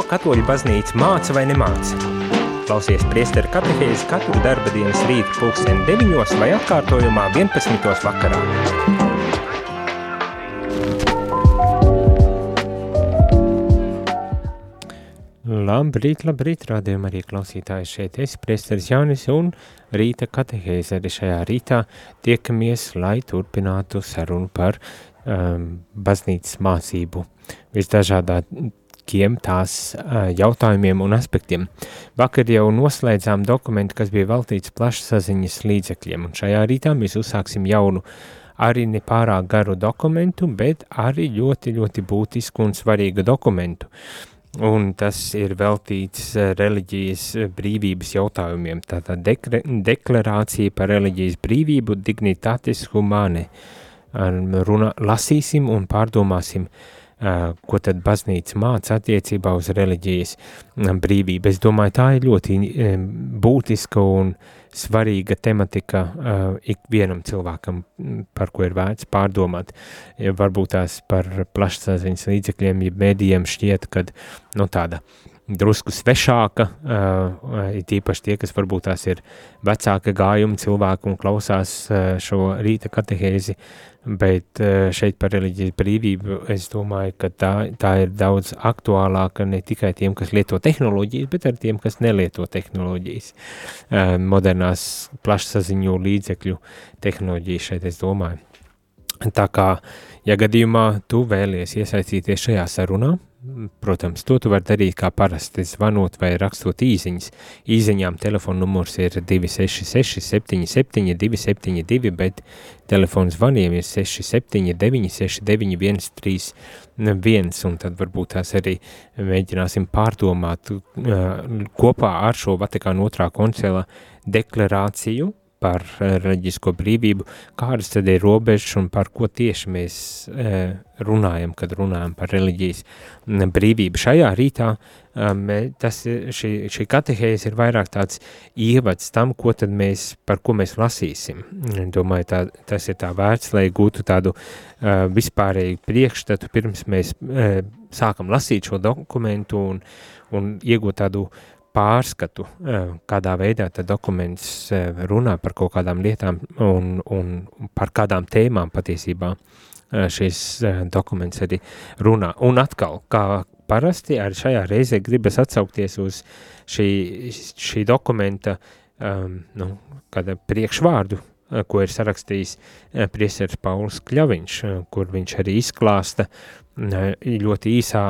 ko katoļu baznīca māca vai nemāca. Klausies priesteru katehēzi katru darba dienas rītu pulksteni 9 vai atkārtojumā 11. vakarā. Labrīt, labrīt, rādījumā arī klausītāji šeit es, priesteris Jānis un rīta katehēze arī šajā rītā tiekamies, lai turpinātu sarunu par um, baznīcas mācību visdažādākiem tās jautājumiem un aspektiem. Vakar jau noslēdzām dokumentu, kas bija veltīts plašsaziņas līdzekļiem, un šajā rītā mēs uzsāksim jaunu arī nepārāk garu dokumentu, bet arī ļoti, ļoti būtisku un svarīgu dokumentu. Un tas ir veltīts reliģijas brīvības jautājumiem. Tātad dekre, deklarācija par reliģijas brīvību dignitatis humane. Runa, lasīsim un pārdomāsim, uh, ko tad baznīca māca attiecībā uz reliģijas brīvību. Es domāju, tā ir ļoti būtiska un svarīga tematika ikvienam cilvēkam, par ko ir vērts pārdomāt. Varbūt tās par plašsaziņas līdzekļiem, ja mēdījiem šķiet, ka nu, tāda drusku svešāka, uh, it īpaši tie, kas varbūt tās ir vecāka gājuma cilvēki un klausās uh, šo rīta katehēzi, bet eh, šeit par reliģijas brīvību es domāju, ka tā, tā ir daudz aktuālāka ne tikai tiem, kas lieto tehnoloģijas, bet arī tiem, kas nelieto tehnoloģijas. Eh, modernās plašsaziņu līdzekļu tehnoloģijas šeit es domāju. Tā kā, ja gadījumā tu vēlies iesaistīties šajā sarunā, Protams, to tu vari darīt kā parasti, zvanot vai rakstot īsiņas. Īsiņām telefona numurs ir 266 77 272, bet telefons zvaniem ir 679 69 131, un tad varbūt tās arī mēģināsim pārdomāt kopā ar šo Vatikāna otrā koncila deklarāciju, par eh, reliģisko brīvību, kādas tad ir robežas un par ko tieši mēs e, runājam, kad runājam par reliģijas brīvību. Šajā rītā e, tas, šī, šī katehēze ir vairāk tāds ievads tam, ko tad mēs, par ko mēs lasīsim. Domāju, tā, tas ir tā vērts, lai gūtu tādu vispārēju priekšstatu, pirms mēs sākam lasīt šo dokumentu un, un iegūt tādu pārskatu, eh, kādā veidā dokuments eh, runā par kaut kādām lietām un, un par kādām tēmām patiesībā eh, šis dokuments arī runā. Un atkal, kā parasti, arī šajā reizē gribas atsaukties uz šī, šī dokumenta um, nu, priekšvārdu, ko ir sarakstījis priesteris Pauls Kļaviņš, kur viņš arī izklāsta ļoti īsā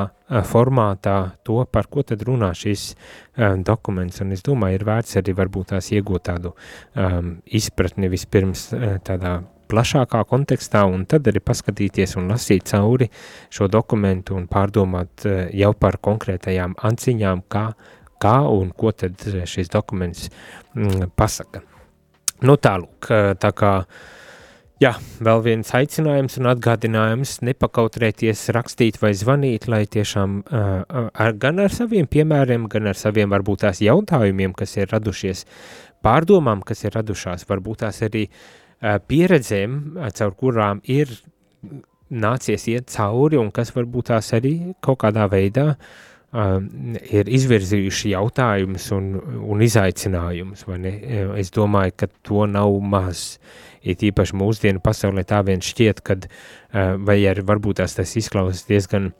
formātā to, par ko tad runā šis um, dokuments, un es domāju, ir vērts arī varbūt tās iegūt tādu um, izpratni vispirms tādā plašākā kontekstā, un tad arī paskatīties un lasīt cauri šo dokumentu un pārdomāt jau par konkrētajām anciņām, kā, kā un ko tad šis dokuments mm, pasaka. Nu tālūk, tā kā Jā, vēl viens aicinājums un atgādinājums. Nepakautrēties rakstīt vai zvanīt, lai tiešām ar, gan ar saviem piemēriem, gan ar saviem varbūt tās jautājumiem, kas ir radušies, pārdomām, kas ir radušās, varbūt tās arī pieredzēm, caur kurām ir nācies iet cauri un kas varbūt tās arī kaut kādā veidā uh, ir izvirzījuši jautājumus un, un izaicinājumus? Es domāju, ka to nav maz. Uh, it īpaši mūsdienu pasaulē tā vien šķiet, kad, vai arī varbūt tās tas izklausās diezgan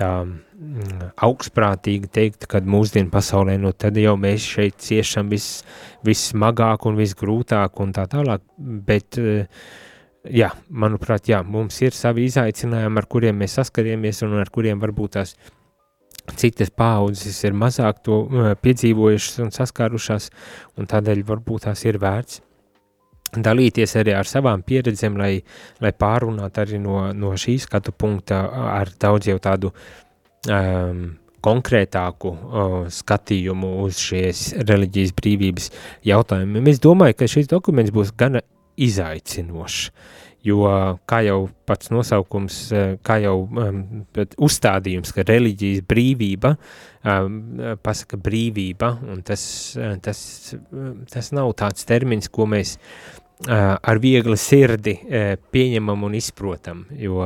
tā mm, augstprātīgi teikt, kad mūsdienu pasaulē, nu tad jau mēs šeit ciešam vis, vissmagāk un visgrūtāk un tā tālāk, bet jā, manuprāt, jā, mums ir savi izaicinājumi, ar kuriem mēs saskariemies un ar kuriem varbūt tās citas paaudzes ir mazāk to piedzīvojušas un saskārušās, un tādēļ varbūt tās ir vērts dalīties arī ar savām pieredzēm, lai, lai pārunātu arī no, no šī skatu punkta ar daudz jau tādu um, konkrētāku uh, skatījumu uz šīs reliģijas brīvības jautājumiem. Es domāju, ka šis dokuments būs gana izaicinošs, jo, kā jau pats nosaukums, kā jau um, uzstādījums, ka reliģijas brīvība, um, pasaka brīvība, un tas, tas, tas nav tāds termins, ko mēs ar viegli sirdi pieņemam un izprotam, jo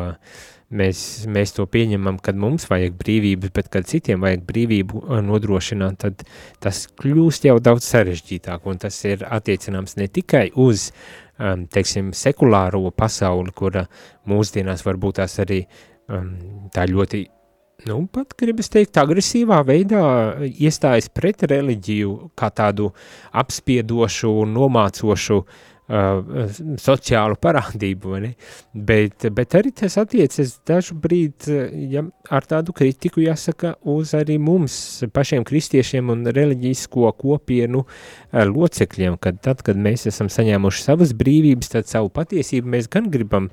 mēs, mēs to pieņemam, kad mums vajag brīvības, bet kad citiem vajag brīvību nodrošināt, tad tas kļūst jau daudz sarežģītāk, un tas ir attiecināms ne tikai uz, um, teiksim, sekulāro pasauli, kura mūsdienās varbūt tās arī um, tā ļoti nu, pat gribas teikt, agresīvā veidā iestājas pret reliģiju kā tādu apspiedošu, nomācošu uh, sociālu parādību? Bet, bet arī tas attiecas dažu brīdi, ja ar tādu kritiku jāsaka uz arī mums, pašiem kristiešiem un reliģisko kopienu uh, locekļiem, kad tad, kad mēs esam saņēmuši savas brīvības, tad savu patiesību mēs gan gribam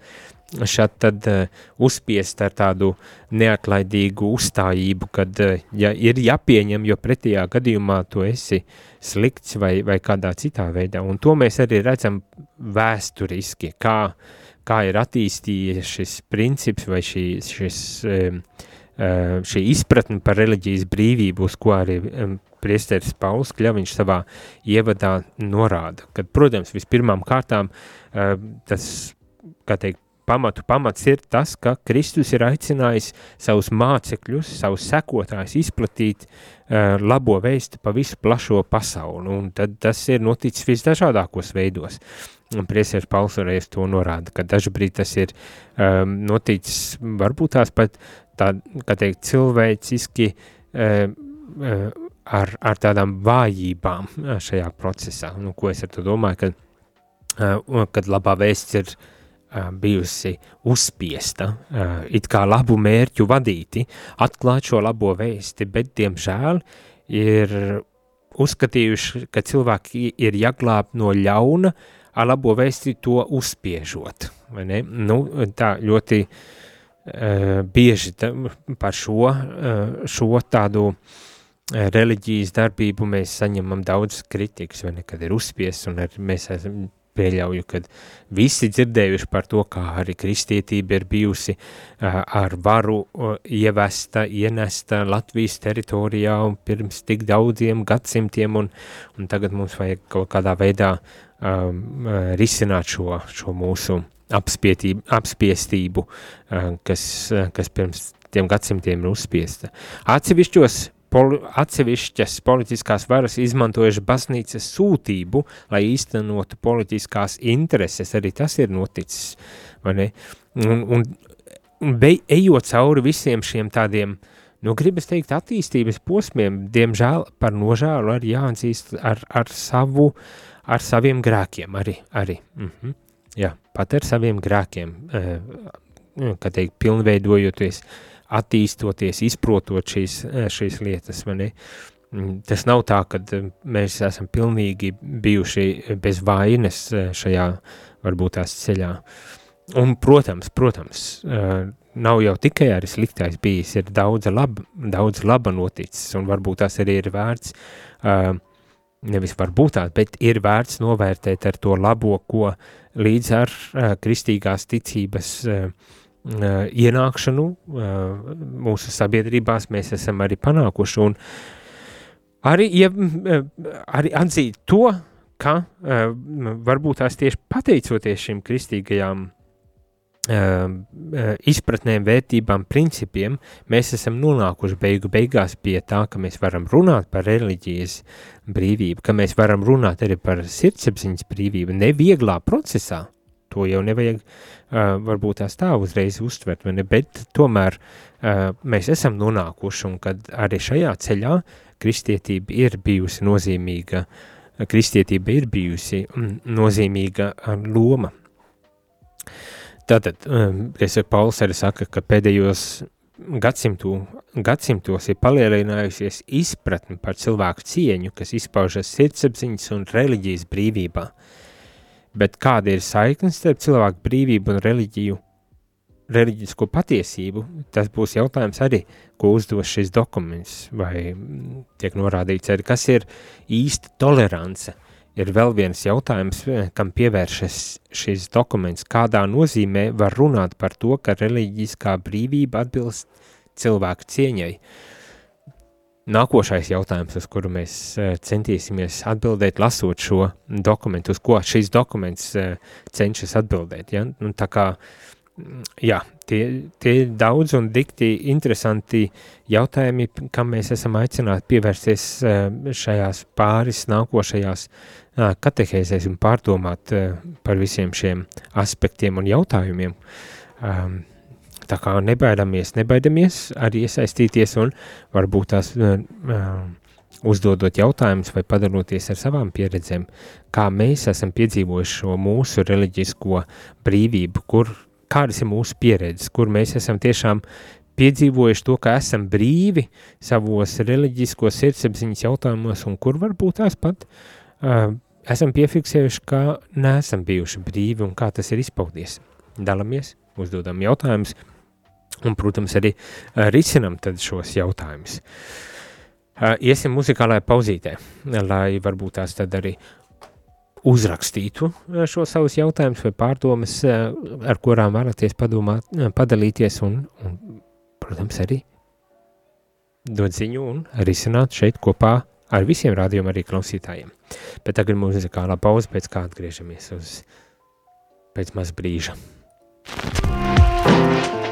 šad tad uh, uzspiest ar tādu neatlaidīgu uzstājību, kad uh, ja ir jāpieņem, jo pretējā gadījumā tu esi slikts vai, vai kādā citā veidā. Un to mēs arī redzam vēsturiski, kā, kā ir attīstījies šis princips vai šī, šis, uh, šī izpratne par reliģijas brīvību, uz ko arī priesteris Pauls Kļaviņš savā ievadā norāda, kad, protams, vispirmām kārtām tas, kā teikt, pamatu pamats ir tas, ka Kristus ir aicinājis savus mācekļus, savus sekotājus izplatīt uh, labo vēsti pa visu plašo pasauli, un tad tas ir noticis visdažādākos veidos. Un priesieris Pauls reiz to norāda, ka dažbrīd tas ir um, noticis varbūt tās pat tā, kā teikt, cilvēciski uh, uh, ar, ar tādām vājībām šajā procesā. Nu, ko es ar to domāju, kad, uh, kad labā vēsts ir uh, bijusi uzspiesta, it kā labu mērķu vadīti, atklāt šo labo vēsti, bet, diemžēl, ir uzskatījuši, ka cilvēki ir jāglāb no ļauna, ar labo vēsti to uzspiežot. Nu, tā ļoti uh, bieži ta, par šo, uh, šo tādu reliģijas darbību mēs saņemam daudz kritikas, vai ne, kad ir uzspiests, un ar, mēs esam pieļauju, ka visi dzirdējuši par to, kā arī kristietība ir bijusi ar varu ievesta, ienesta Latvijas teritorijā pirms tik daudziem gadsimtiem, un, un tagad mums vajag kaut kādā veidā um, risināt šo, šo mūsu apspiestību, uh, kas, kas pirms tiem gadsimtiem ir uzspiesta. Atsevišķos poli, atsevišķas politiskās varas izmantojuši baznīcas sūtību, lai īstenotu politiskās intereses, arī tas ir noticis, vai ne? Un, un, un be, ejot cauri visiem šiem tādiem, nu, gribas teikt, attīstības posmiem, diemžēl par nožēlu arī jāatzīst ar, ar savu, ar saviem grēkiem arī, arī. Mm -hmm. Jā, pat ar saviem grēkiem, uh, kā teikt, pilnveidojoties uh, attīstoties, izprotot šīs, eh, šīs lietas? Mm, tas nav tā, ka eh, mēs esam pilnīgi bijuši bez vainas eh, šajā varbūt tās ceļā. Un, protams, protams, nav jau tikai arī sliktais bijis, ir daudz laba, daudz laba noticis, un varbūt tas arī ir vērts, nevis varbūt tās, bet ir vērts novērtēt ar to labo, ko līdz ar kristīgās ticības uh, ienākšanu mūsu sabiedrībās mēs esam arī panākuši. Un arī, ja, arī atzīt to, ka varbūt tās tieši pateicoties šim kristīgajām izpratnēm, vērtībām, principiem, mēs esam nonākuši beigu beigās pie tā, ka mēs varam runāt par reliģijas brīvību, ka mēs varam runāt arī par sirdsapziņas brīvību, nevieglā procesā, to jau nevajag uh, varbūt tās tā uzreiz uztvert, ne? bet tomēr uh, mēs esam nonākuši un kad arī šajā ceļā kristietība ir bijusi nozīmīga, kristietība ir bijusi nozīmīga loma. Tātad, es Pauls arī saka, ka pēdējos gadsimtu, gadsimtos ir palielinājusies izpratni par cilvēku cieņu, kas izpaužas sirdsapziņas un reliģijas brīvībā. Uh, bet kāda ir saikne starp cilvēku brīvību un reliģiju, reliģisko patiesību, tas būs jautājums arī, ko uzdos šis dokuments, vai tiek norādīts arī, kas ir īsta tolerance, ir vēl viens jautājums, kam pievēršas šis dokuments, kādā nozīmē var runāt par to, ka reliģiskā brīvība atbilst cilvēku cieņai, uh, Nākošais jautājums, uz kuru mēs eh, centīsimies atbildēt, lasot šo dokumentu, uz ko šīs dokuments eh, cenšas atbildēt. Ja? Nu, tā kā, mm, jā, tie, tie ir daudz un dikti interesanti jautājumi, kam mēs esam aicināti pievērsties šajās pāris nākošajās katehēzēs un pārdomāt par visiem šiem aspektiem un jautājumiem. Tā kā nebaidamies, nebaidamies arī iesaistīties un varbūt tās uzdodot jautājumus vai padaloties ar savām pieredzēm, kā mēs esam piedzīvojuši šo mūsu reliģisko brīvību, kur, kādas ir mūsu pieredzes, kur mēs esam tiešām piedzīvojuši to, ka esam brīvi savos reliģiskos sirdsapziņas jautājumos, un kur varbūt tās pat uh, esam piefiksējuši, ka neesam bijuši brīvi un kā tas ir izpaudies. Dalamies, uzdodam jautājumus, un, protams, arī uh, risinam šos jautājumus. Uh, iesim muzikālajā pauzītē, lai varbūt tās tad arī uzrakstītu šo savus jautājumus vai pārdomas, ar kurām vēlaties padomāt, padalīties un, un protams, arī dot ziņu un risināt šeit kopā ar visiem rādījuma arī klausītājiem. Bet tagad muzikālā pauze, pēc kā atgriežamies uz pēc maz brīža.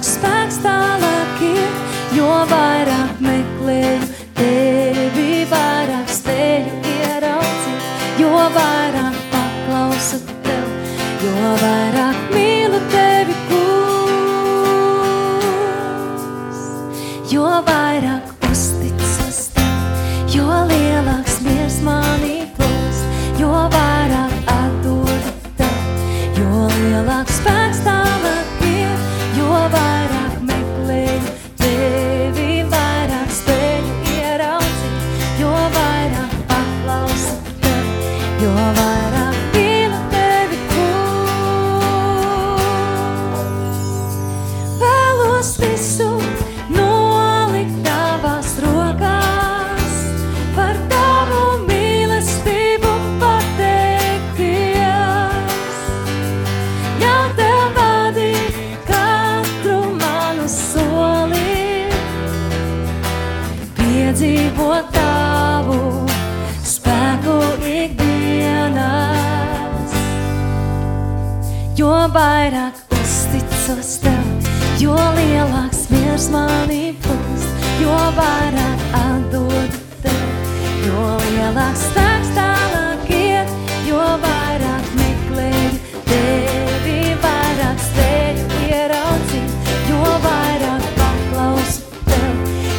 spēks tālāk ir, jo vairāk meklēju tevi.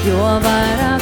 jo vairāk.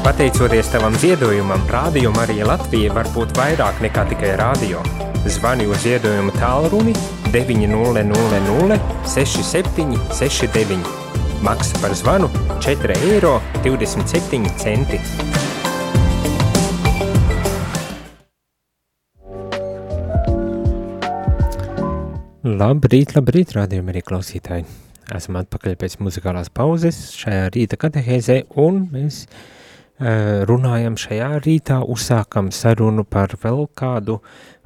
Pateicoties tavam ziedojumam, Rādio Marija Latvija var būt vairāk nekā tikai rādio. Zvani uz ziedojumu tālruni 900 67 69. Maksa par zvanu 4,27 eiro. Labrīt, labrīt, rādījumi arī klausītāji. Esam atpakaļ pēc muzikālās pauzes šajā rīta katehēzē un mēs runājam šajā rītā, uzsākam sarunu par vēl kādu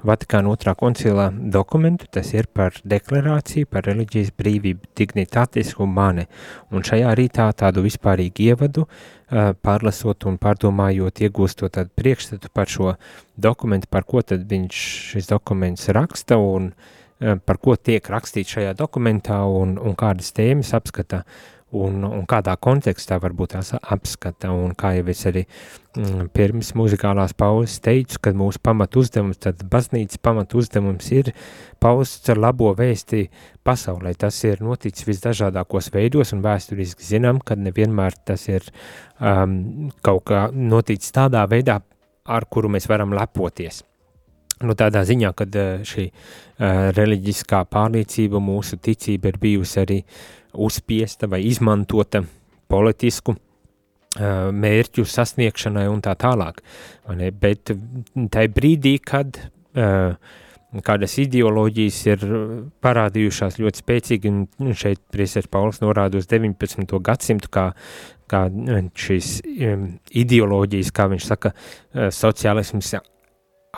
Vatikāna otrā koncilā dokumentu, tas ir par deklarāciju par reliģijas brīvību, dignitatis humane, un šajā rītā tādu vispārīgu ievadu, eh, pārlasot un pārdomājot, iegūstot tādu priekšstatu par šo dokumentu, par ko tad viņš šis dokuments raksta un eh, par ko tiek rakstīts šajā dokumentā un, un kādas tēmas apskata uh, un, un kādā kontekstā varbūt tās apskata, un kā jau es arī mm, pirms muzikālās pauzes teicu, kad mūsu pamat uzdevums, tad baznīcas pamat uzdevums ir pausts ar labo vēsti pasaulē. Tas ir noticis visdažādākos veidos, un vēsturiski zinām, ka nevienmēr tas ir um, kaut kā noticis tādā veidā, ar kuru mēs varam lepoties. Nu, tādā ziņā, ka šī uh, reliģiskā pārliecība, mūsu ticība ir bijusi arī uh, uzspiesta vai izmantota politisku mērķu sasniegšanai un tā tālāk. Bet tai brīdī, kad uh, kādas ideoloģijas ir parādījušās ļoti spēcīgi, un šeit priesers Pauls norāda uz 19. gadsimtu, kā, kā šīs ideoloģijas, kā viņš saka, sociālisms,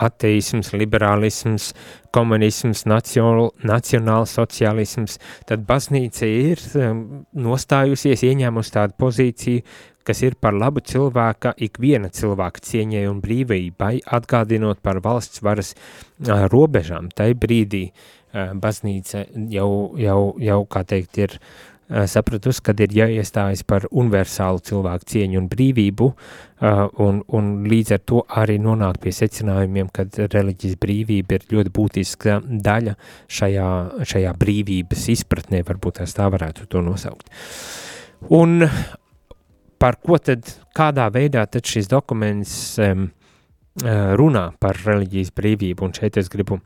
ateisms, liberālisms, komunisms, nacionāls sociālisms, tad baznīca ir um, nostājusies, ieņēmusi tādu pozīciju, kas ir par labu cilvēka, ikviena cilvēka cieņai un brīvībai, atgādinot par valsts varas uh, robežām. Tai brīdī uh, baznīca jau, jau, jau, kā teikt, ir sapratusi, ka ir jāiestājas par universālu cilvēku cieņu un brīvību, eh, un, un līdz ar to arī nonāk pie secinājumiem, ka reliģijas brīvība ir ļoti būtiska daļa šajā, šajā brīvības izpratnē, varbūt tā varētu to nosaukt. Un par ko tad, kādā veidā tad šis dokuments um, runā par reliģijas brīvību, un šeit es gribu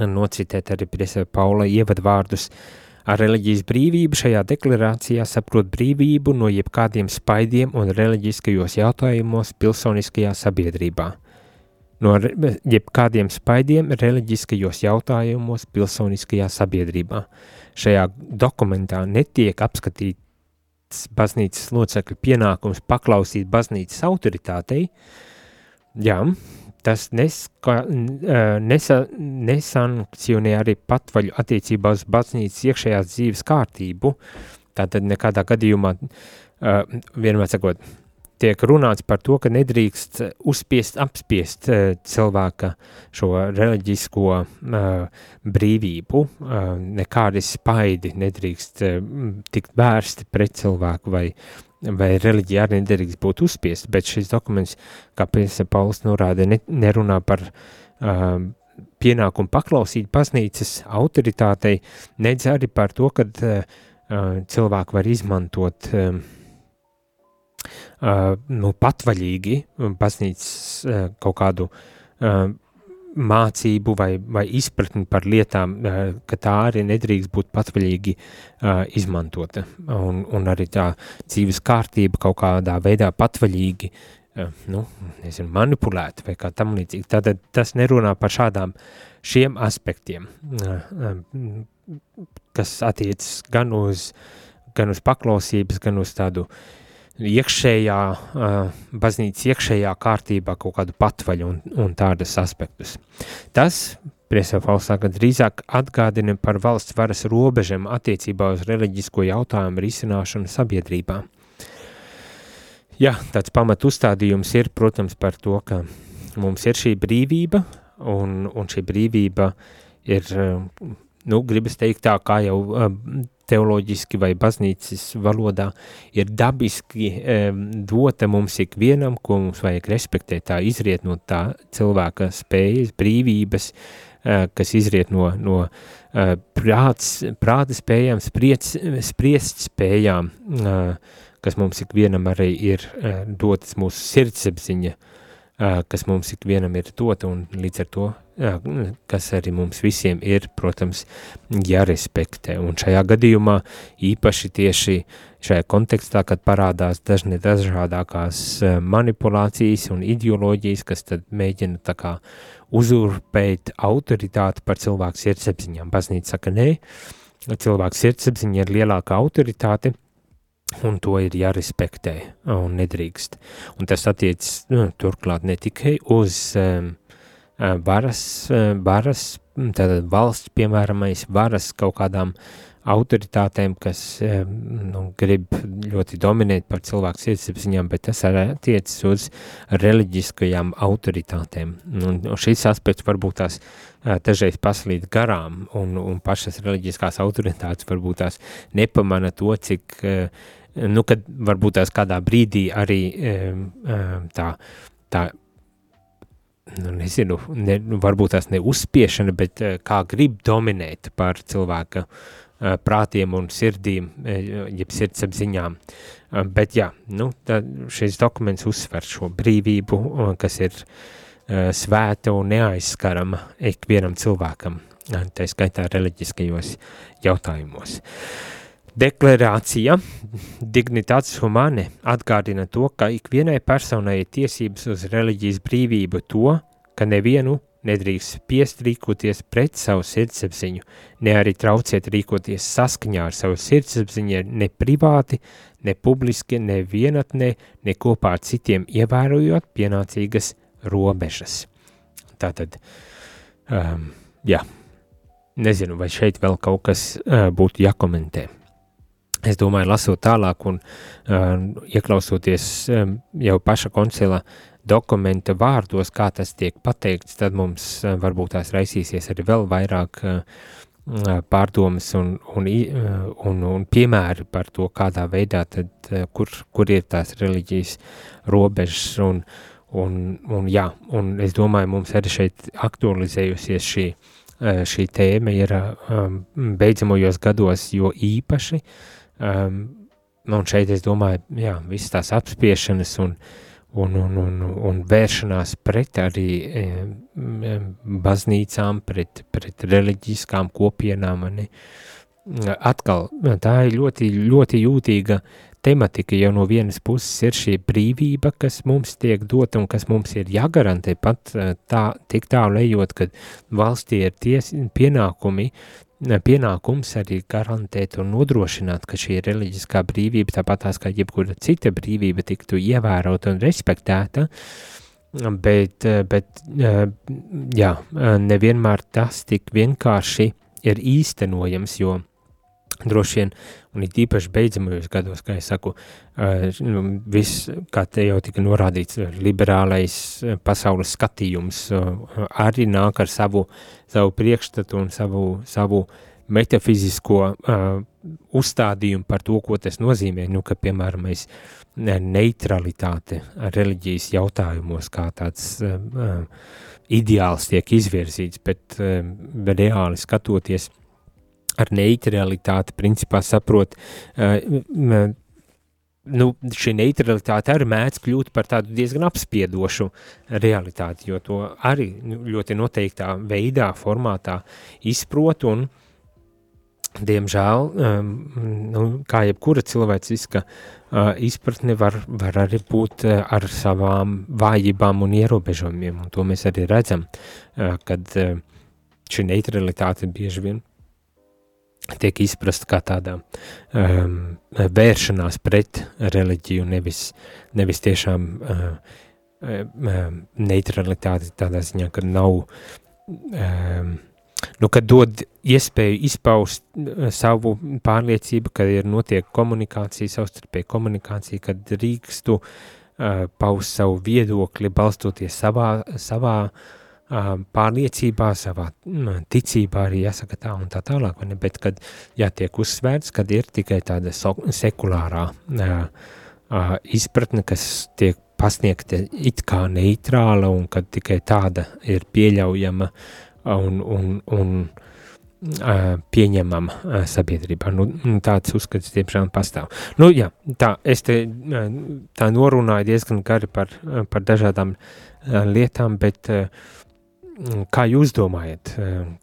nocitēt arī Priesa Paula ievadvārdus, uh, Ar reliģijas brīvību šajā deklarācijā saprot brīvību no jebkādiem spaidiem un reliģiskajos jautājumos pilsoniskajā sabiedrībā. No jebkādiem spaidiem reliģiskajos jautājumos pilsoniskajā sabiedrībā. Šajā dokumentā netiek apskatīts baznīcas locekļu pienākums paklausīt baznīcas autoritātei, jā, tas neska, nesa, nesankcionē arī patvaļu attiecībā uz baznīcas iekšējās dzīves kārtību. Tātad nekādā gadījumā, vienmēr sakot, tiek runāts par to, ka nedrīkst uzspiest, apspiest cilvēka šo reliģisko brīvību, nekādi spaidi nedrīkst tikt vērsti pret cilvēku vai vai reliģija arī nedrīkst būt uzspiest, bet šis dokuments, kā Pēcē Pauls norāda, ne, nerunā par uh, pienākumu paklausīt baznīcas autoritātei, nedz arī par to, ka uh, cilvēki var izmantot uh, uh, nu, patvaļīgi baznīcas uh, kaut kādu uh, mācību vai, vai izpratni par lietām, eh, ka tā arī nedrīkst būt patvaļīgi uh, izmantota. Un, un arī tā dzīves kārtība kaut kādā veidā patvaļīgi uh, nu, nezinu, manipulēta vai kā tam līdzīgi. Tātad tas nerunā par šādām šiem aspektiem, uh, kas attiecas gan uz, gan uz paklausības, gan uz tādu uh, iekšējā, baznīcas iekšējā kārtībā kaut kādu patvaļu un, un tādas aspektus. Tas, Priesēfals saka, drīzāk atgādina par valsts varas robežiem attiecībā uz reliģisko jautājumu risināšanu sabiedrībā. Jā, tāds pamat uzstādījums ir, protams, par to, ka mums ir šī brīvība, un, un šī brīvība ir, nu, gribas teikt tā, kā jau teoloģiski vai baznīcas valodā ir dabiski e, dota mums ikvienam, ko mums vajag respektēt, tā izriet no tā cilvēka spējas, brīvības, e, kas izriet no, no e, prāts, prāta spējām, spriec, spriest spējām, e, kas mums ikvienam arī ir uh, dotas mūsu sirdsapziņa, uh, kas mums ikvienam ir dota, un līdz ar to, kas arī mums visiem ir, protams, jārespektē. Un šajā gadījumā īpaši tieši šajā kontekstā, kad parādās dažni dažādākās manipulācijas un ideoloģijas, kas tad mēģina tā kā uzurpēt autoritāti par cilvēku sirdsapziņām. Baznīca saka, nē, cilvēku sirdsapziņa ir lielāka autoritāte, un to ir jārespektē un nedrīkst. Un tas attiec nu, turklāt ne tikai uz um, varas, varas, tātad valsts, piemēram, varas kaut kādām autoritātēm, kas nu, grib ļoti dominēt par cilvēku sirdsapziņām, bet tas arī attiecas uz reliģiskajām autoritātēm. Un šis aspekts varbūt tās dažreiz paslīd garām, un, un pašas reliģiskās autoritātes varbūt tās nepamana to, cik, nu, kad varbūt tās kādā brīdī arī tā, tā nu, nezinu, ne, varbūt tās ne uzspiešana, bet kā grib dominēt par cilvēka uh, Eh, prātiem un sirdīm, eh, jeb sirdsapziņām. Eh, bet jā, nu, šis dokuments uzsver šo brīvību, kas ir svēta un neaizskarama ikvienam cilvēkam, tā skaitā reliģiskajos jautājumos. Deklarācija Dignitātes Humane atgādina to, ka ikvienai personai ir tiesības uz reliģijas brīvību to, ka nevienu nedrīkst spiest rīkoties pret savu sirdsapziņu, ne arī trauciet rīkoties saskaņā ar savu sirdsapziņu ne privāti, ne publiski, ne vienatnē, ne kopā ar citiem ievērojot pienācīgas robežas. Tātad, um, jā, nezinu, vai šeit vēl kaut kas uh, būtu jākomentē. Es domāju, lasot tālāk un uh, ieklausoties um, jau paša koncila dokumenta vārdos, kā tas tiek pateikts, tad mums uh, varbūt tās raisīsies arī vēl vairāk uh, pārdomas un, un, un, un piemēri par to, kādā veidā tad, kur, kur ir tās reliģijas robežas un, un, un jā, un es domāju, mums arī šeit aktualizējusies šī, šī tēma ir um, beidzamajos gados jo īpaši, uh, Um, un šeit es domāju, jā, visas tās apspiešanas un, un, un, un, un vēršanās pret arī e, baznīcām, pret, pret reliģiskām kopienām. Ne? Atkal, tā ir ļoti, ļoti jūtīga tematika, jo no vienas puses ir šī brīvība, kas mums tiek dota un kas mums ir jāgarantē pat tā, tik tālu ejot, kad valstī ir ties, pienākumi pienākums arī garantēt un nodrošināt, ka šī reliģiskā brīvība, tāpat tās kā jebkura cita brīvība, tiktu ievērota un respektēta, bet, bet jā, nevienmēr tas tik vienkārši ir īstenojams, jo droši vien, un it īpaši beidzamajos gados, kā es saku, nu, viss, kā te jau tika norādīts, liberālais pasaules skatījums arī nāk ar savu, savu priekšstatu un savu, savu metafizisko uh, uzstādījumu par to, ko tas nozīmē, nu, ka, piemēram, mēs neutralitāte reliģijas jautājumos kā tāds uh, ideāls tiek izvirzīts, bet uh, reāli skatoties – ar neitralitāti principā saprot, uh, nu, šī neutralitāte arī mēdz kļūt par tādu diezgan apspiedošu realitāti, jo to arī nu, ļoti noteiktā veidā, formātā izprot un, diemžēl, um, nu, kā jebkura cilvēciska uh, izpratne var, var arī būt uh, ar savām vājībām un ierobežojumiem, un to mēs arī redzam, uh, kad uh, šī neutralitāte bieži vien tiek izprast kā tāda um, vēršanās pret reliģiju, nevis, nevis tiešām uh, um, neutralitāte tādā ziņā, ka nav, um, nu, kad dod iespēju izpaust uh, savu pārliecību, kad ir notiek komunikācija, savstarpēja komunikācija, kad drīkstu uh, paust savu viedokli, balstoties savā, savā uh, pārliecībā, savā ticībā arī jāsaka tā un tā tālāk, ne? bet kad jātiek uzsvērts, kad ir tikai tāda sekulārā izpratne, kas tiek pasniegta it kā neitrāla un kad tikai tāda ir pieļaujama un, un, un pieņemama sabiedrībā. Nu, nu, tāds uzskats, diemžēl, pastāv. Nu, jā, tā, es te tā norunāju diezgan gari par, par dažādām lietām, bet kā jūs domājat,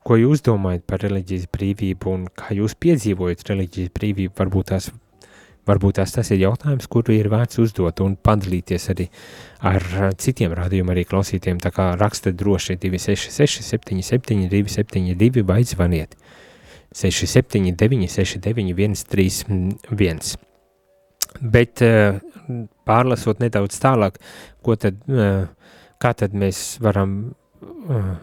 ko jūs domājat par reliģijas brīvību un kā jūs piedzīvojat reliģijas brīvību, varbūt tās Varbūt tās tas ir jautājums, kuru ir vērts uzdot un padalīties arī ar citiem rādījumiem, arī klausītiem. Tā kā raksta droši 266, 77, 272 vai zvaniet 679, 69, 131. Bet pārlasot nedaudz tālāk, ko tad, kā tad mēs varam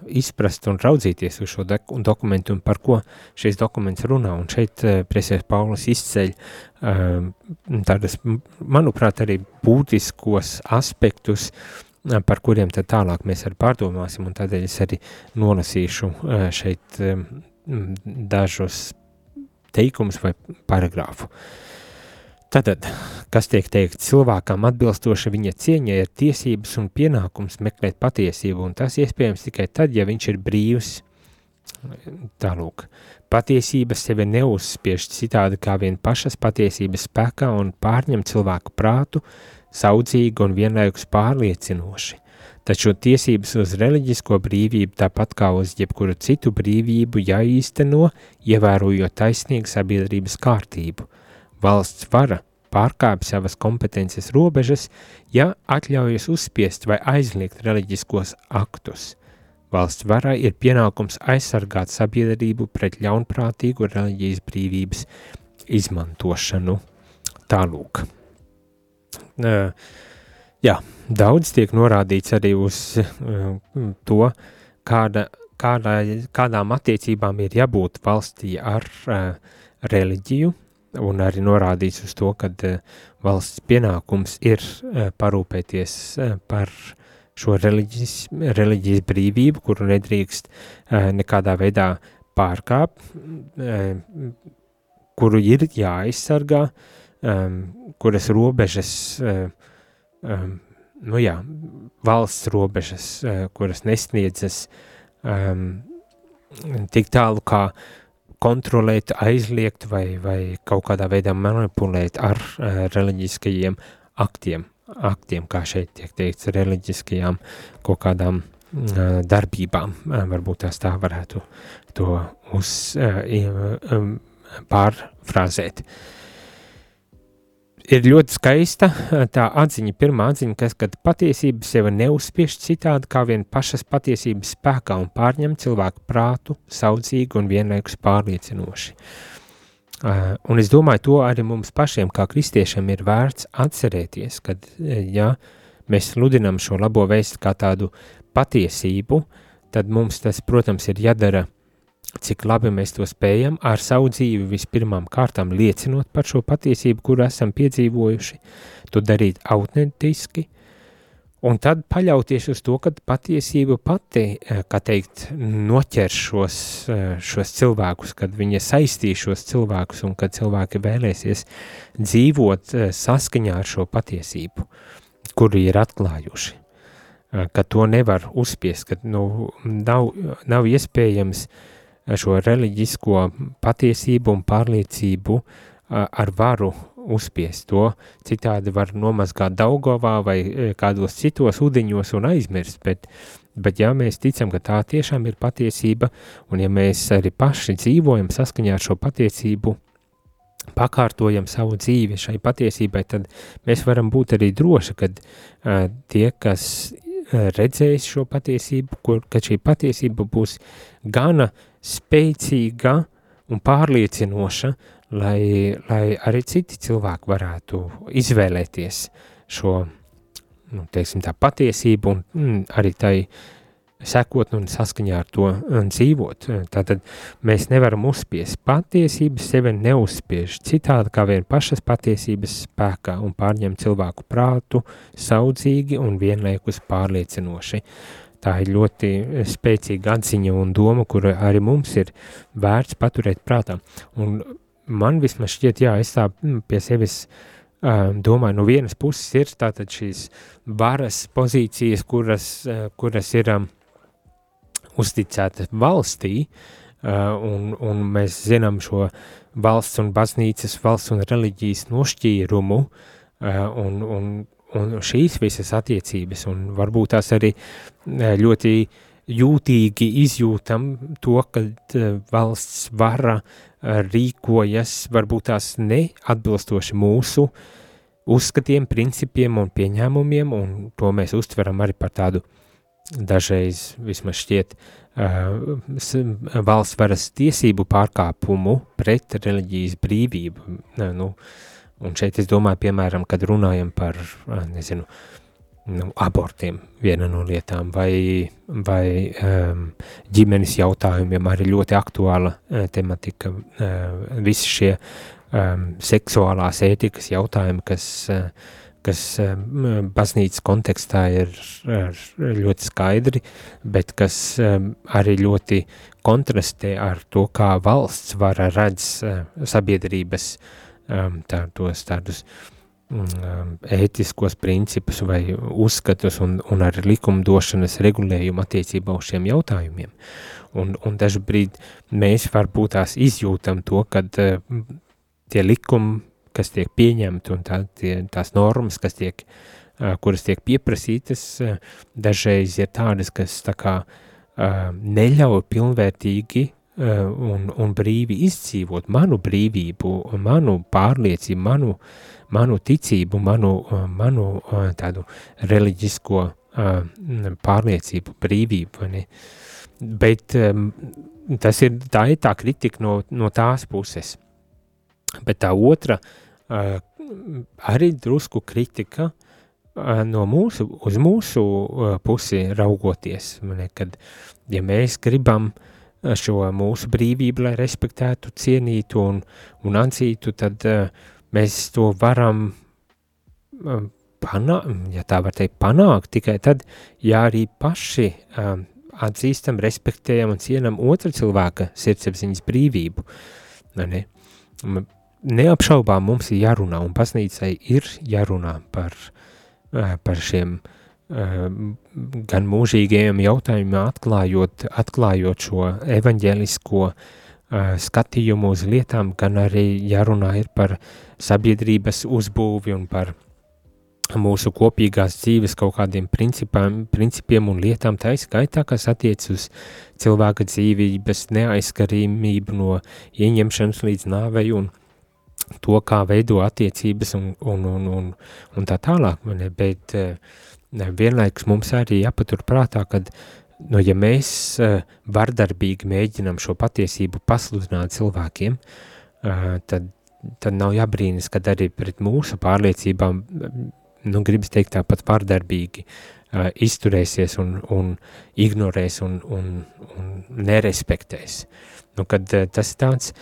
izprast un raudzīties uz šo dokumentu un par ko šis dokuments runā. Un šeit uh, presēs Paulis izceļ uh, tādas, manuprāt, arī būtiskos aspektus, par kuriem tad tālāk mēs arī pārdomāsim, un tādēļ es arī nolasīšu šeit dažus teikumus vai paragrāfu. Uh, Tātad, kas tiek teikt, cilvēkam atbilstoši viņa cieņai ir tiesības un pienākums meklēt patiesību, un tas iespējams tikai tad, ja viņš ir brīvs. Tālūk, patiesība sevi neuzspiež citādi kā vien pašas patiesības spēkā un pārņem cilvēku prātu, saudzīgi un vienlaikus pārliecinoši. Taču tiesības uz reliģisko brīvību, tāpat kā uz jebkuru citu brīvību, jāīsteno, ievērojot taisnīgu sabiedrības kārtību – Valsts vara pārkāpj savas kompetences robežas, ja atļaujas uzspiest vai aizliegt reliģiskos aktus. Valsts varai ir pienākums aizsargāt sabiedrību pret ļaunprātīgu reliģijas brīvības izmantošanu. Tālūk. Uh, jā, daudz tiek norādīts arī uz uh, to, kāda, kādā, kādām attiecībām ir jābūt valstī ar uh, reliģiju, un arī norādīts uz to, ka uh, valsts pienākums ir uh, parūpēties uh, par šo reliģijas, reliģijas brīvību, kuru nedrīkst nekādā veidā pārkāpt, kuru ir jāaizsargā, um, kuras robežas, um, nu jā, valsts robežas, kuras nesniedzas um, tik tālu kā uh, kontrolēt, aizliegt vai, vai kaut kādā veidā manipulēt ar uh, reliģiskajiem aktiem, aktiem, kā šeit tiek teikts, reliģiskajām kaut kādām uh, darbībām. Uh, varbūt tās tā varētu to uz, uh, um, pārfrāzēt. Uh, ir ļoti skaista tā atziņa, pirmā atziņa, kas, kad patiesība sevi neuzspiež citādi kā vien pašas patiesības spēkā un pārņem cilvēku prātu saudzīgi un vienlaikus pārliecinoši. Uh, un es domāju, to arī mums pašiem, kā kristiešiem, ir vērts atcerēties, kad, ja mēs sludinam šo labo vēstu kā tādu patiesību, tad mums tas, protams, ir jādara cik labi mēs to spējam ar savu dzīvi vispirmām kārtām liecinot par šo patiesību, kuru esam piedzīvojuši, to darīt autentiski, un tad paļauties uz to, ka patiesība pati, eh, kā teikt, noķer šos, eh, šos cilvēkus, kad viņa saistīs šos cilvēkus, un kad cilvēki vēlēsies dzīvot eh, saskaņā ar šo patiesību, kuru ir atklājuši ka to nevar uzspiest, ka nu, nav, nav iespējams uh, šo reliģisko patiesību un pārliecību ar varu uzspiest to, citādi var nomazgāt Daugovā vai e, kādos citos ūdeņos un aizmirst, bet, bet ja mēs ticam, ka tā tiešām ir patiesība, un ja mēs arī paši dzīvojam saskaņā ar šo patiesību, pakārtojam savu dzīvi šai patiesībai, tad mēs varam būt arī droši, kad uh, tie, kas redzējis šo patiesību, kur, ka šī patiesība būs gana spēcīga un pārliecinoša, lai, lai arī citi cilvēki varētu izvēlēties šo, nu, teiksim tā, patiesību un mm, arī tai sekot un saskaņā ar to dzīvot. Tātad mēs nevaram uzspiest patiesības, sevi neuzspiež citādi kā vien pašas patiesības spēkā un pārņem cilvēku prātu saudzīgi un vienlaikus pārliecinoši. Tā ir ļoti spēcīga atziņa un doma, kura arī mums ir vērts paturēt prātā. Un man vismaz šķiet, jā, es tā mm, pie sevis uh, domāju, no vienas puses ir tātad šīs varas pozīcijas, kuras, uh, kuras ir um, uzticētas valstī, un, un mēs zinām šo valsts un baznīcas, valsts un reliģijas nošķīrumu, un, un, un šīs visas attiecības, un varbūt tās arī ļoti jūtīgi izjūtam to, ka valsts vara rīkojas varbūt tās neatbilstoši mūsu uzskatiem, principiem un pieņēmumiem, un to mēs uztveram arī par tādu dažreiz vismaz šķiet uh, valsts varas tiesību pārkāpumu pret reliģijas brīvību. Nu, un šeit es domāju, piemēram, kad runājam par, nezinu, nu, abortiem, viena no lietām, vai, vai um, ģimenes jautājumiem, arī ļoti aktuāla uh, tematika, uh, visi šie um, seksuālās ētikas jautājumi, kas, uh, kas um, baznīcas kontekstā ir, ir ļoti skaidri, bet kas um, arī ļoti kontrastē ar to, kā valsts vara redz uh, sabiedrības um, tādos tādus um, ētiskos principus vai uzskatus un, un ar likumdošanas regulējumu attiecībā uz šiem jautājumiem. Un, un dažbrīd mēs varbūt tās izjūtam to, kad uh, tie likumi, kas tiek pieņemti un tā, tie, tās normas, kas tiek, kuras tiek pieprasītas, dažreiz ir tādas, kas tā kā neļauj pilnvērtīgi un, un brīvi izdzīvot manu brīvību, manu pārliecību, manu, manu ticību, manu, manu tādu reliģisko pārliecību, brīvību. Ne? Bet tas ir, tā ir tā kritika no, no tās puses. Bet tā otra uh, arī drusku kritika uh, no mūsu, uz mūsu uh, pusi raugoties, man, kad, ja mēs gribam šo mūsu brīvību, lai respektētu, cienītu un, un atzītu, tad uh, mēs to varam uh, panākt, ja tā var teikt, panākt tikai tad, ja arī paši uh, atzīstam, respektējam un cienam otra cilvēka sirdsapziņas brīvību. Ne? neapšaubām mums ir jārunā, un baznīcai ir jārunā par, eh, par šiem eh, gan mūžīgajiem jautājumiem, atklājot, atklājot šo evaņģēlisko eh, skatījumu uz lietām, gan arī jārunā ir par sabiedrības uzbūvi un par mūsu kopīgās dzīves kaut kādiem principiem, un lietām, tā izskaitā, kas attiec uz cilvēka dzīvības neaizskarīmību no ieņemšanas līdz nāvei un to, kā veido attiecības un, un, un, un, un tā tālāk, bet uh, vienlaikus mums arī jāpatur prātā, ka, nu, ja mēs uh, vardarbīgi mēģinam šo patiesību pasludināt cilvēkiem, uh, tad, tad nav jābrīnas, kad arī pret mūsu pārliecībām, nu, gribas teikt tāpat vardarbīgi uh, izturēsies un, un ignorēs un, un, un nerespektēs. Nu, kad tas ir tāds,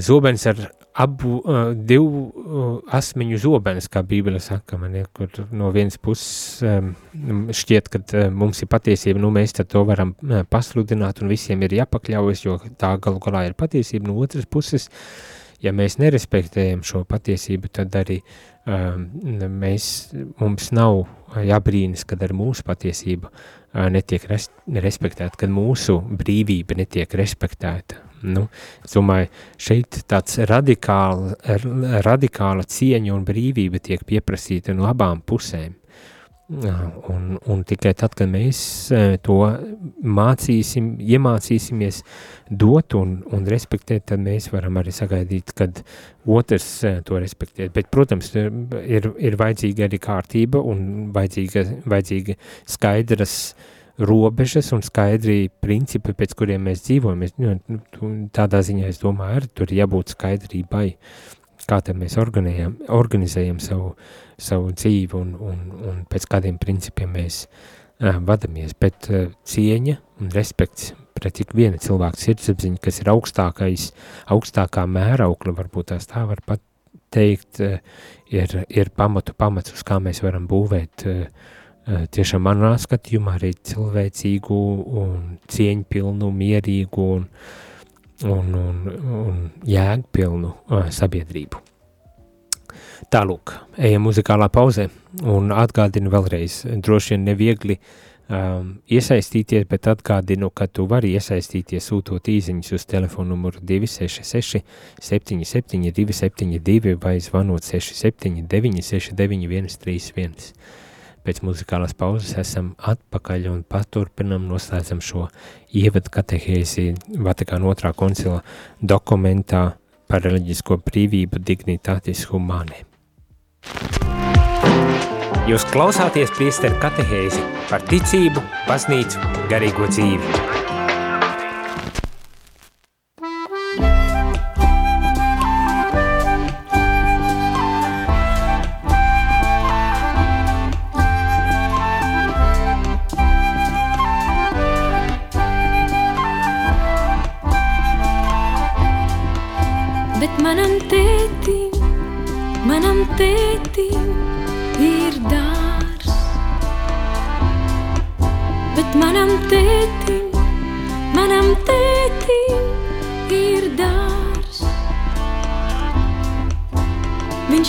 zobens ar abu, uh, divu uh, asmeņu zobens, kā Bībele saka, man ir, kur no vienas puses um, šķiet, ka uh, mums ir patiesība, nu mēs tad to varam uh, pasludināt un visiem ir jāpakļaujas, jo tā galu galā ir patiesība, no otras puses, ja mēs nerespektējam šo patiesību, tad arī um, mēs, mums nav jābrīnas, kad ar mūsu patiesību uh, netiek res, respektēta, kad mūsu brīvība netiek respektēta. Nu, es domāju, šeit tāds radikāla, radikāla cieņa un brīvība tiek pieprasīta no abām pusēm. Un, un tikai tad, kad mēs to mācīsim, iemācīsimies dot un, un respektēt, tad mēs varam arī sagaidīt, kad otrs to respektē. Bet, protams, ir, ir vajadzīga arī kārtība un vajadzīga, vajadzīga skaidras uh, robežas un skaidri principi, pēc kuriem mēs dzīvojam. Es, nu, tādā ziņā es domāju, arī tur jābūt skaidrībai, kā mēs organizējam savu, savu dzīvi un, un, un pēc kādiem principiem mēs uh, vadamies. Bet uh, cieņa un respekts pret ik viena cilvēka sirdsapziņa, kas ir augstākais, augstākā mēraukla, varbūt tās tā var pat teikt, uh, ir, ir pamatu pamats, uz kā mēs varam būvēt uh, tiešām manā skatījumā arī cilvēcīgu un cieņpilnu, mierīgu un, un, un, un jēgpilnu uh, sabiedrību. Tālūk, ejam muzikālā pauzē un atgādinu vēlreiz, droši vien neviegli um, iesaistīties, bet atgādinu, ka tu vari iesaistīties sūtot īziņas uz telefonu numuru 266 77 272 vai zvanot 679 69 131. Pēc muzikālās pauzes esam atpakaļ un paturpinam noslēdzam šo ievadu katehēzi Vatikāna otrā koncila dokumentā par reliģisko brīvību dignitātis humāne. Jūs klausāties priesteru katehēzi par ticību, baznīcu, garīgo dzīvi.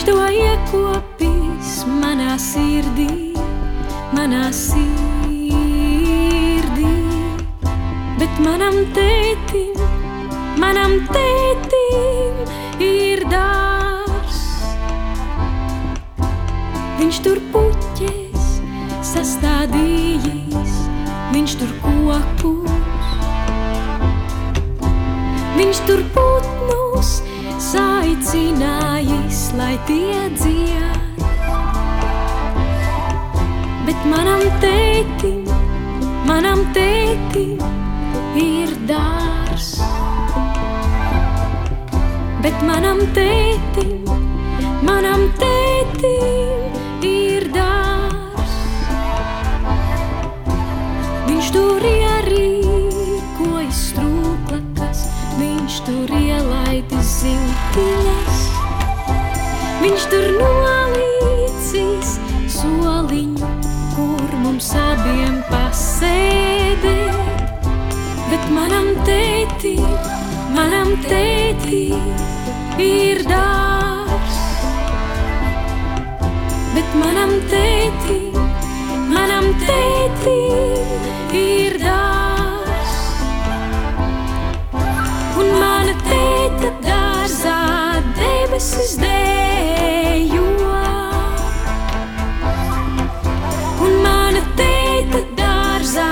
Viņš to iekopīs manā sirdī, manā sirdī. Bet manam tētim, manam tētim ir dārs. Viņš tur puķis sastādījis, viņš tur kokus. Viņš tur putnus saicinājis, lai tie dzied. Bet manam tētim, manam tētim ir dārs. Bet manam tētim, manam tētim ir dārs. Viņš tur ierīkoja ziltiņas. Viņš tur nolīdzīs soliņu, kur mums abiem pasēdēt. Bet manam tētim, manam tētim ir dārs bet manam tētim, manam tētim ir dārs. Debesis dējo. Un mana tēta dārzā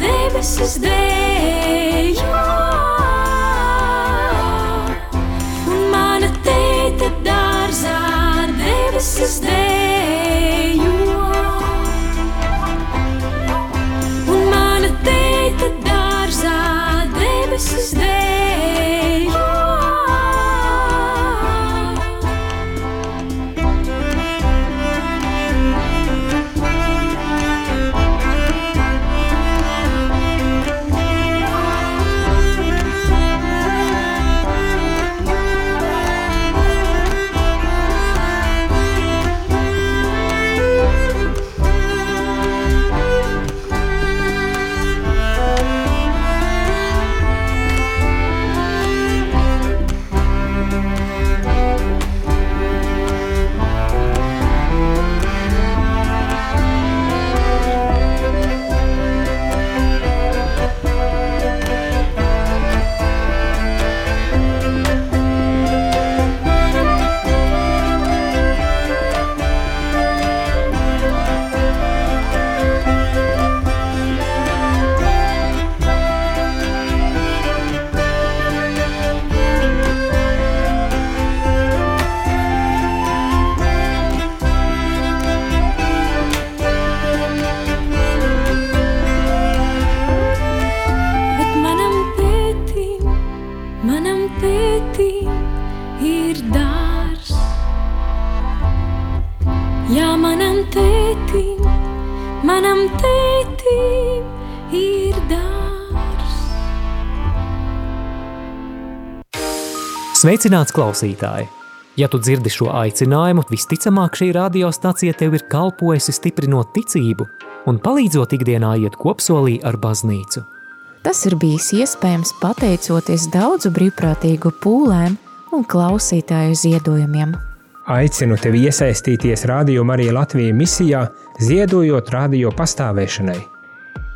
debesis dējo. Un mana tēta dārzā debesis dējo. Sveicināts klausītāji! Ja tu dzirdi šo aicinājumu, visticamāk šī radiostacija tev ir kalpojusi stiprinot ticību un palīdzot ikdienā iet kopsolī ar baznīcu. Tas ir bijis iespējams pateicoties daudzu brīvprātīgu pūlēm un klausītāju ziedojumiem. Aicinu tevi iesaistīties Radio Marija Latvijas misijā, ziedojot radio pastāvēšanai.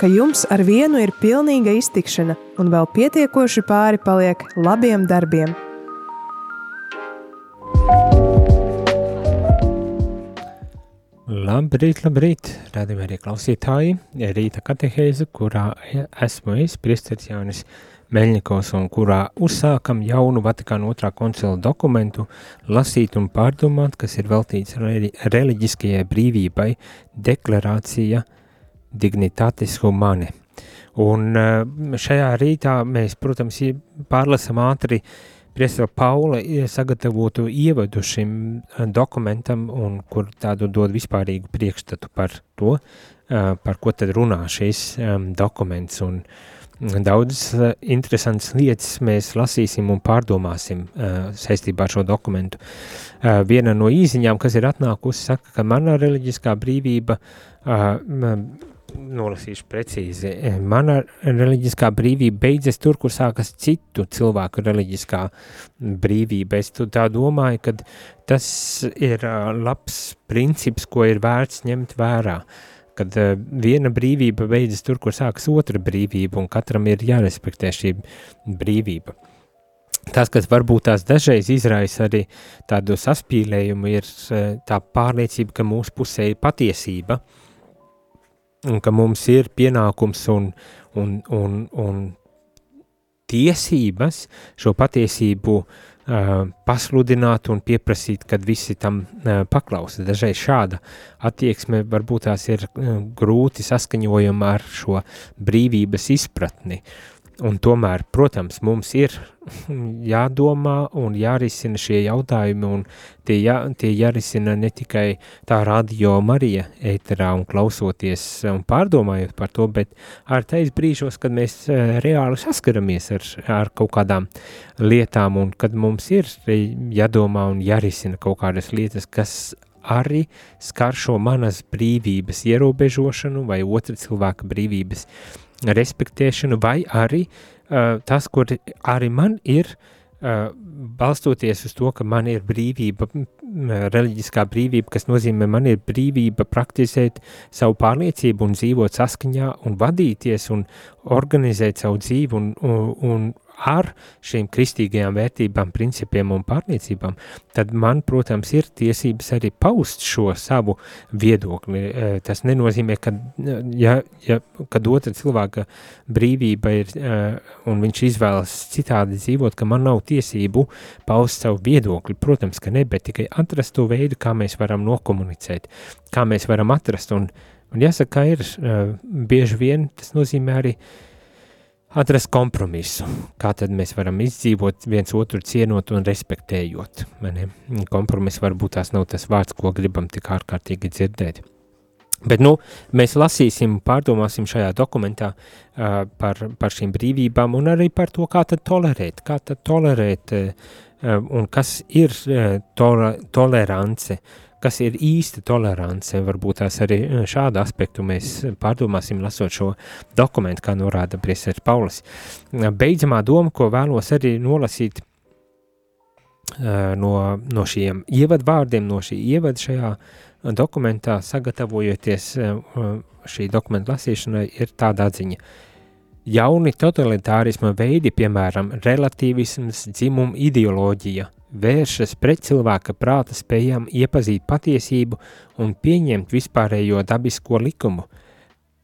ka jums ar vienu ir pilnīga iztikšana un vēl pietiekoši pāri paliek labiem darbiem. Labrīt, labrīt, rādījumā arī klausītāji, rīta katehēze, kurā esmu es, priesteris Jānis Meļņikos, un kurā uzsākam jaunu Vatikāna otrā koncila dokumentu, lasīt un pārdomāt, kas ir veltīts reliģiskajai brīvībai, deklarācija – dignitatis humane. Un eh, šajā rītā mēs, protams, pārlasam ātri Priestera Paula sagatavotu ievadu šim eh, dokumentam, un kur tādu dod vispārīgu priekšstatu par to, eh, par ko tad runā šis dokuments. Un daudzas interesantas lietas mēs lasīsim un pārdomāsim saistībā ar šo dokumentu. Viena no īziņām, kas ir atnākusi, saka, ka mana reliģiskā brīvība nolasīšu precīzi. Mana reliģiskā brīvība beidzas tur, kur sākas citu cilvēku reliģiskā brīvība. Es tā domāju, ka tas ir labs princips, ko ir vērts ņemt vērā. Kad viena brīvība beidzas tur, kur sākas otra brīvība, un katram ir jārespektē šī brīvība. Tas, kas varbūt tās dažreiz izraisa arī tādu saspīlējumu, ir tā pārliecība, ka mūsu pusē ir patiesība, uh, un ka mums ir pienākums un, un, un, un tiesības šo patiesību uh, pasludināt un pieprasīt, kad visi tam uh, paklausa. Dažreiz šāda attieksme varbūt tās ir uh, grūti saskaņojama ar šo brīvības izpratni. Un tomēr, protams, mums ir jādomā un jārisina šie jautājumi, un tie, jā, tie jārisina ne tikai tā radio Marija ēterā un klausoties un pārdomājot par to, bet ar tais brīžos, kad mēs eh, reāli saskaramies ar, ar kaut kādām lietām, un kad mums ir jādomā un jārisina kaut kādas lietas, kas arī skar šo manas brīvības ierobežošanu vai otra cilvēka brīvības respektēšanu, vai arī uh, tas, kur arī man ir, uh, balstoties uz to, ka man ir brīvība, reliģiskā brīvība, kas nozīmē, man ir brīvība praktizēt savu pārliecību un dzīvot saskaņā un vadīties un organizēt savu dzīvi un, un, un ar šīm kristīgajām vērtībām, principiem un pārliecībām, tad man, protams, ir tiesības arī paust šo savu viedokli. E, tas nenozīmē, ka, ja, ja, kad otra cilvēka brīvība ir e, un viņš izvēlas citādi dzīvot, ka man nav tiesību paust savu viedokli. Protams, ka ne, bet tikai atrast to veidu, kā mēs varam nokomunicēt, kā mēs varam atrast. Un, un jāsaka, ir e, bieži vien tas nozīmē arī uh, atrast kompromisu, kā tad mēs varam izdzīvot viens otru cienot un respektējot. Kompromiss varbūt tās nav tas vārds, ko gribam tik ārkārtīgi dzirdēt. Bet nu, mēs lasīsim, pārdomāsim šajā dokumentā uh, par, par šīm brīvībām un arī par to, kā tad tolerēt, kā tad tolerēt uh, un kas ir uh, tole, tolerance, uh, kas ir īsta tolerance. Varbūt tās arī eh, šādu aspektu mēs pārdomāsim, lasot šo dokumentu, kā norāda Priesteris Paulis. Beidzamā doma, ko vēlos arī nolasīt eh, no, no šiem ievadvārdiem, no šī ievada šajā dokumentā, sagatavojoties eh, šī dokumenta lasīšanai, ir tāda atziņa. Jauni totalitārisma veidi, piemēram, relativisms, dzimuma ideoloģija, vēršas pret cilvēka prāta spējām iepazīt patiesību un pieņemt vispārējo dabisko likumu.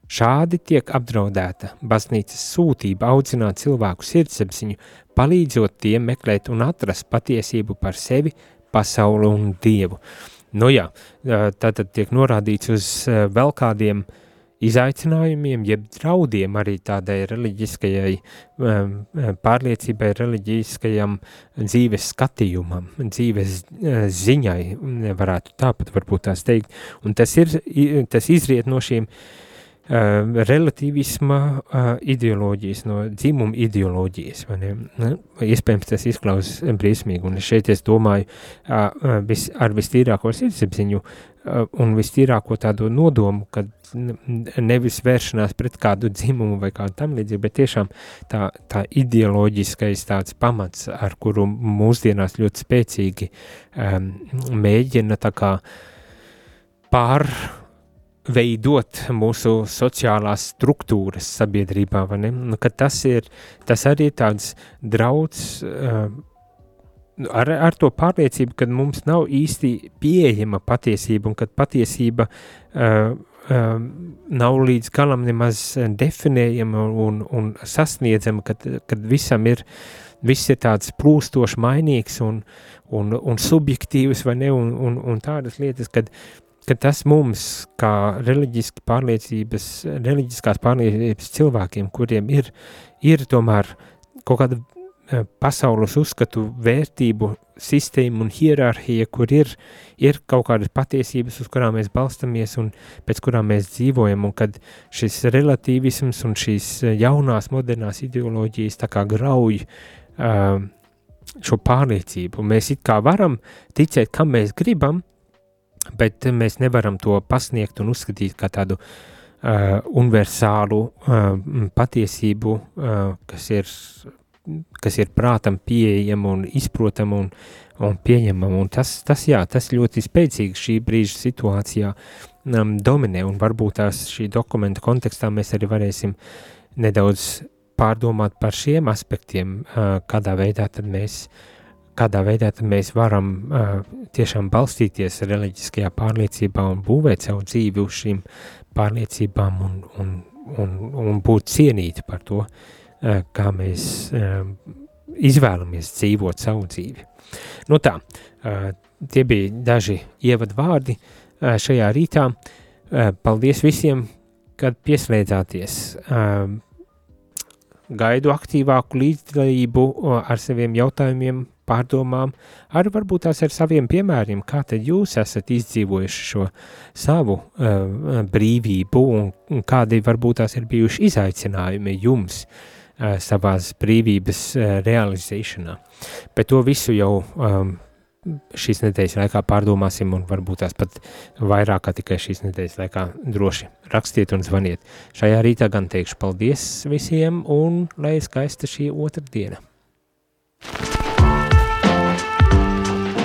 Šādi tiek apdraudēta baznīcas sūtība audzināt cilvēku sirdsapziņu, palīdzot tiem meklēt un atrast patiesību par sevi, pasauli un dievu. Nu jā, tātad tiek norādīts uz vēl kādiem uh, izaicinājumiem, jeb draudiem arī tādai reliģiskajai pārliecībai, reliģiskajam dzīves skatījumam, dzīves uh, ziņai, varētu tāpat varbūt tās teikt. Un tas, ir, tas izriet no šiem uh, relativisma uh, ideoloģijas, no dzimuma ideoloģijas. Nu, iespējams, tas izklausās briesmīgi, un šeit es domāju uh, vis, ar vistīrāko sirdsapziņu un vistīrāko tādu nodomu, ka nevis vēršanās pret kādu dzimumu vai kādu tam līdzīgu, bet tiešām tā, tā ideoloģiskais tāds pamats, ar kuru mūsdienās ļoti spēcīgi um, mēģina tā kā pār veidot mūsu sociālās struktūras sabiedrībā, vai ne? Nu, tas, ir, tas arī ir tāds drauds uh, ar, ar to pārliecību, ka mums nav īsti pieejama patiesība un ka patiesība uh, uh, nav līdz galam nemaz definējama un, un sasniedzama, kad, kad visam ir, viss ir tāds plūstoši mainīgs un, un, un subjektīvs vai ne, un, un, un tādas lietas, kad uh, ka tas mums, kā pārliecības, reliģiskās pārliecības cilvēkiem, kuriem ir, ir tomēr kaut kāda eh, pasaules uzskatu, vērtību sistēma un hierarhija, kur ir, ir kaut kādas patiesības, uz kurām mēs balstamies un pēc kurām mēs dzīvojam, un kad šis relativisms un šīs jaunās modernās ideoloģijas tā kā grauj uh, šo pārliecību. Mēs it kā varam ticēt, kam mēs gribam, bet mēs nevaram to pasniegt un uzskatīt kā tādu uh, universālu uh, patiesību, uh, kas, ir, kas ir prātam pieejama un izprotama un, un pieņemama. Un tas, tas, jā, tas ļoti spēcīgi šī brīža situācijā um, dominē, un varbūt tās šī dokumenta kontekstā mēs arī varēsim nedaudz pārdomāt par šiem aspektiem, uh, kādā veidā tad mēs uh, kādā veidā mēs varam uh, tiešām balstīties reliģiskajā pārliecībā un būvēt savu dzīvi uz šīm pārliecībām un, un, un, un būt cienīti par to, uh, kā mēs uh, izvēlamies dzīvot savu dzīvi. Nu tā, uh, tie bija daži ievadvārdi uh, šajā rītā. Uh, paldies visiem, kad pieslēdzāties. Uh, gaidu aktīvāku līdzdalību ar saviem jautājumiem, pārdomām, arī varbūt tās ar saviem piemēriem, kā tad jūs esat izdzīvojuši šo savu uh, brīvību un, un kādi varbūt tās ir bijuši izaicinājumi jums uh, savās brīvības uh, realizēšanā. Bet to visu jau um, šīs nedēļas laikā pārdomāsim un varbūt tās pat vairāk kā tikai šīs nedēļas laikā droši rakstiet un zvaniet. Šajā rītā gan teikšu paldies visiem un lai skaista šī otra diena.